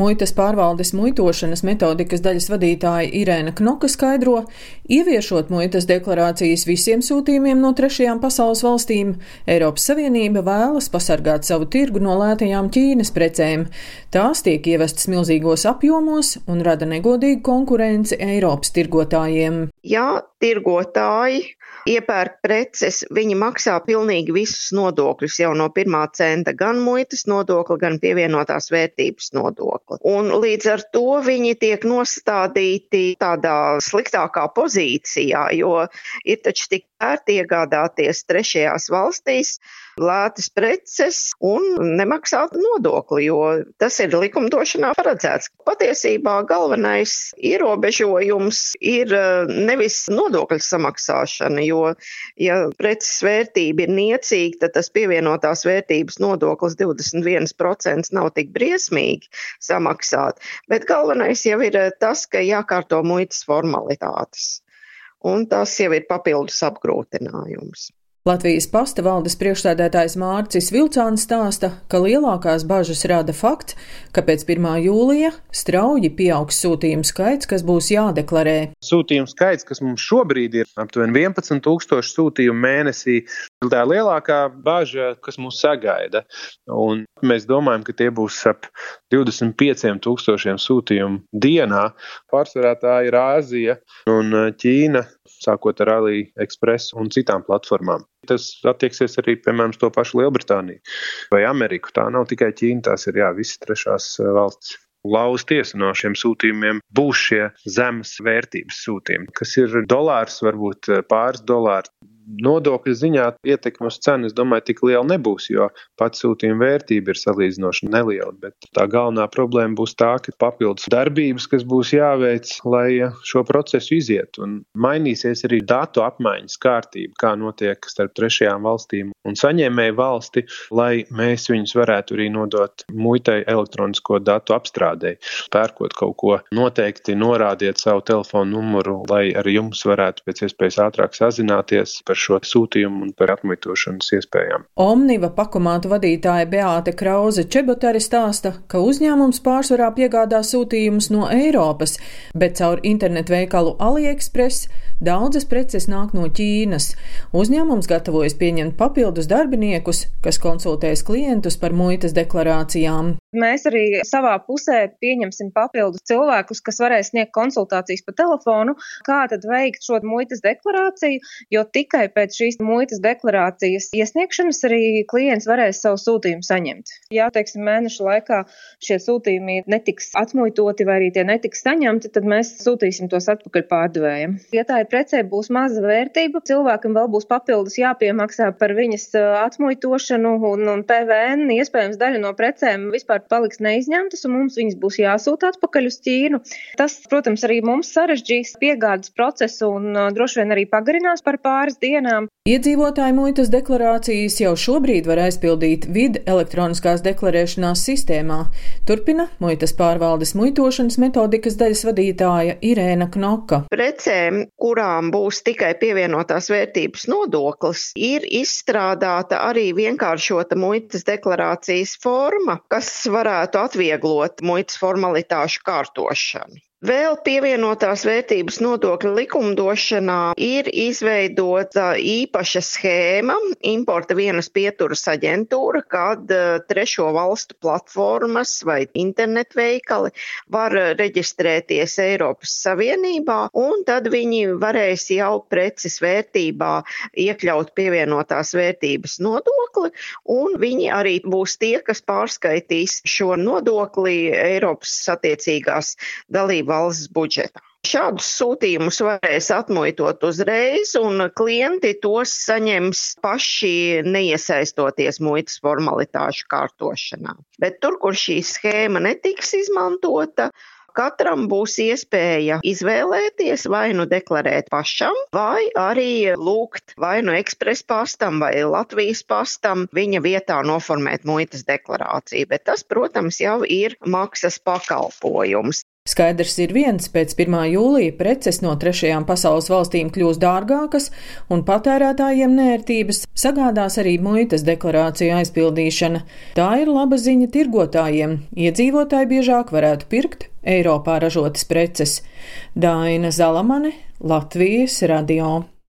Muitas pārvaldes muitošanas metodikas daļas vadītāja Irēna Knoka skaidro, ieviešot muitas deklarācijas visiem sūtījumiem no trešajām pasaules valstīm, Eiropas Savienība vēlas pasargāt savu tirgu no lētajām Ķīnas precēm. Tās tiek ievestas milzīgos apjomos un rada negodīgu konkurenci Eiropas tirgotājiem. Ja tirgotāji iepērk preces, viņi maksā pilnīgi visus nodokļus jau no pirmā centa, gan muitas nodokli, gan pievienotās vērtības nodokli. Un līdz ar to viņi tiek nostādīti tādā sliktākā pozīcijā, jo ir taču tik ērti iegādāties trešajās valstīs lētas preces un nemaksāt nodokli, jo tas ir likumdošanā paredzēts. Patiesībā galvenais ierobežojums ir eh, nevis nodokļu samaksāšana, jo, ja preces vērtība ir niecīga, tad tas pievienotās vērtības nodoklis 21% nav tik briesmīgi samaksāt, bet galvenais jau ir eh, tas, ka jākārto muitas formalitātes un tas jau ir papildus apgrūtinājums. Latvijas pasta valdes priekšstādētājs Mārcis Vilcāns stāsta, ka lielākās bažas rada fakts, ka pēc 1. jūlija strauji pieaugs sūtījumu skaits, kas būs jādeklarē. Sūtījumu skaits, kas mums šobrīd ir aptuveni 11 tūkstoši sūtījumu mēnesī, ir tā lielākā bažas, kas mūs sagaida. Un mēs domājam, ka tie būs ap 25 tūkstošiem sūtījumu dienā. Pārsvarā tā ir Āzija un Ķīna, sākot ar AliExpress un citām platformām. Tas attieksies arī, piemēram, to pašu Lielbritāniju vai Ameriku. Tā nav tikai Ķīna, tās ir jā, visas trešās eh, valsts. Lauza tiesa no šiem sūtījumiem būs šie zemes vērtības sūtījumi, kas ir dolārs, varbūt eh, pāris dolāri nodokļu ziņā ietekme uz cenu, es domāju, tik liela nebūs, jo pats sūtījuma vērtība ir salīdzinoši neliela. Bet tā galvenā problēma būs tā, ka papildus darbības, kas būs jāveic, lai šo procesu iziet, un mainīsies arī datu apmaiņas kārtība, kā notiek starp trešajām valstīm un saņēmēju valsti, lai mēs viņus varētu arī nodot muitai elektronisko datu apstrādē. Pērkot kaut ko, noteikti norādiet savu telefonu numuru, lai ar jums varētu pēc iespējas ātrāk sazināties par šo sūtījumu un par atmitošanas iespējām. Omniva pakomātu vadītāja Beāte Krauze Čebotari stāsta, ka uzņēmums pārsvarā piegādā sūtījumus no Eiropas, bet caur internetu veikalu AliExpress daudzas preces nāk no Ķīnas. Uzņēmums gatavojas pieņemt papildus darbiniekus, kas konsultēs klientus par muitas deklarācijām. Mēs arī savā pusē pieņemsim papildus cilvēkus, kas varēs sniegt konsultācijas pa telefonu, kā tad veikt šo muitas deklarāciju, jo tikai pēc šīs muitas deklarācijas iesniegšanas arī klients varēs savu sūtījumu saņemt. Ja, teiksim, mēneša laikā šie sūtījumi netiks atmuitoti vai arī tie netiks saņemti, tad mēs sūtīsim tos atpakaļ pārdevējiem. Ja tā ir precē būs maza vērtība, cilvēkam vēl būs papildus jāpiemaksā par viņas atmuitošanu un, un PVN, iespējams daļa no precēm vispār paliks neizņemtas un mums viņas būs jāsūta atpakaļ uz Ķīnu. Tas, protams, arī mums sarežģīs piegādes procesu un droši vien arī pagarinās par pāris dienām. Iedzīvotāju muitas deklarācijas jau šobrīd var aizpildīt vidi elektroniskās deklarēšanās sistēmā. Turpina muitas pārvaldes muitošanas metodikas daļas vadītāja Irēna Knoka. Precēm, kurām būs tikai pievienotās vērtības nodoklis, ir izstrādāta arī vienkāršota muitas deklarācijas forma, kas varētu atvieglot muitas formalitāšu kārtošanu. Vēl pievienotās vērtības nodokļa likumdošanā ir izveidota īpaša schēma, importa vienas pieturas aģentūra, kad eh, trešo valstu platformas vai internetveikali var reģistrēties Eiropas Savienībā, un tad viņi varēs jau preces vērtībā iekļaut pievienotās vērtības nodokli, un viņi arī būs tie, kas pārskaitīs šo nodokli Eiropas attiecīgās dalību valsts budžetā. Šādus sūtījumus varēs atmuitot uzreiz, un klienti tos saņems paši neiesaistoties muitas formalitāšu kārtošanā. Bet tur, kur šī schēma netiks izmantota, Katram būs iespēja izvēlēties vai nu deklarēt pašam, vai arī lūgt vai nu ekspres pastam vai Latvijas pastam viņa vietā noformēt muitas deklarāciju. Bet tas, protams, jau ir maksas pakalpojums. Skaidrs ir viens, pēc 1. jūlija preces no trešajām pasaules valstīm kļūs dārgākas, un patērētājiem nērtības sagādās arī muitas deklarāciju aizpildīšana. Tā ir laba ziņa tirgotājiem. Iedzīvotāji biežāk varētu pirkt Eiropā ražotas preces. Daina Zalamane, Latvijas radio.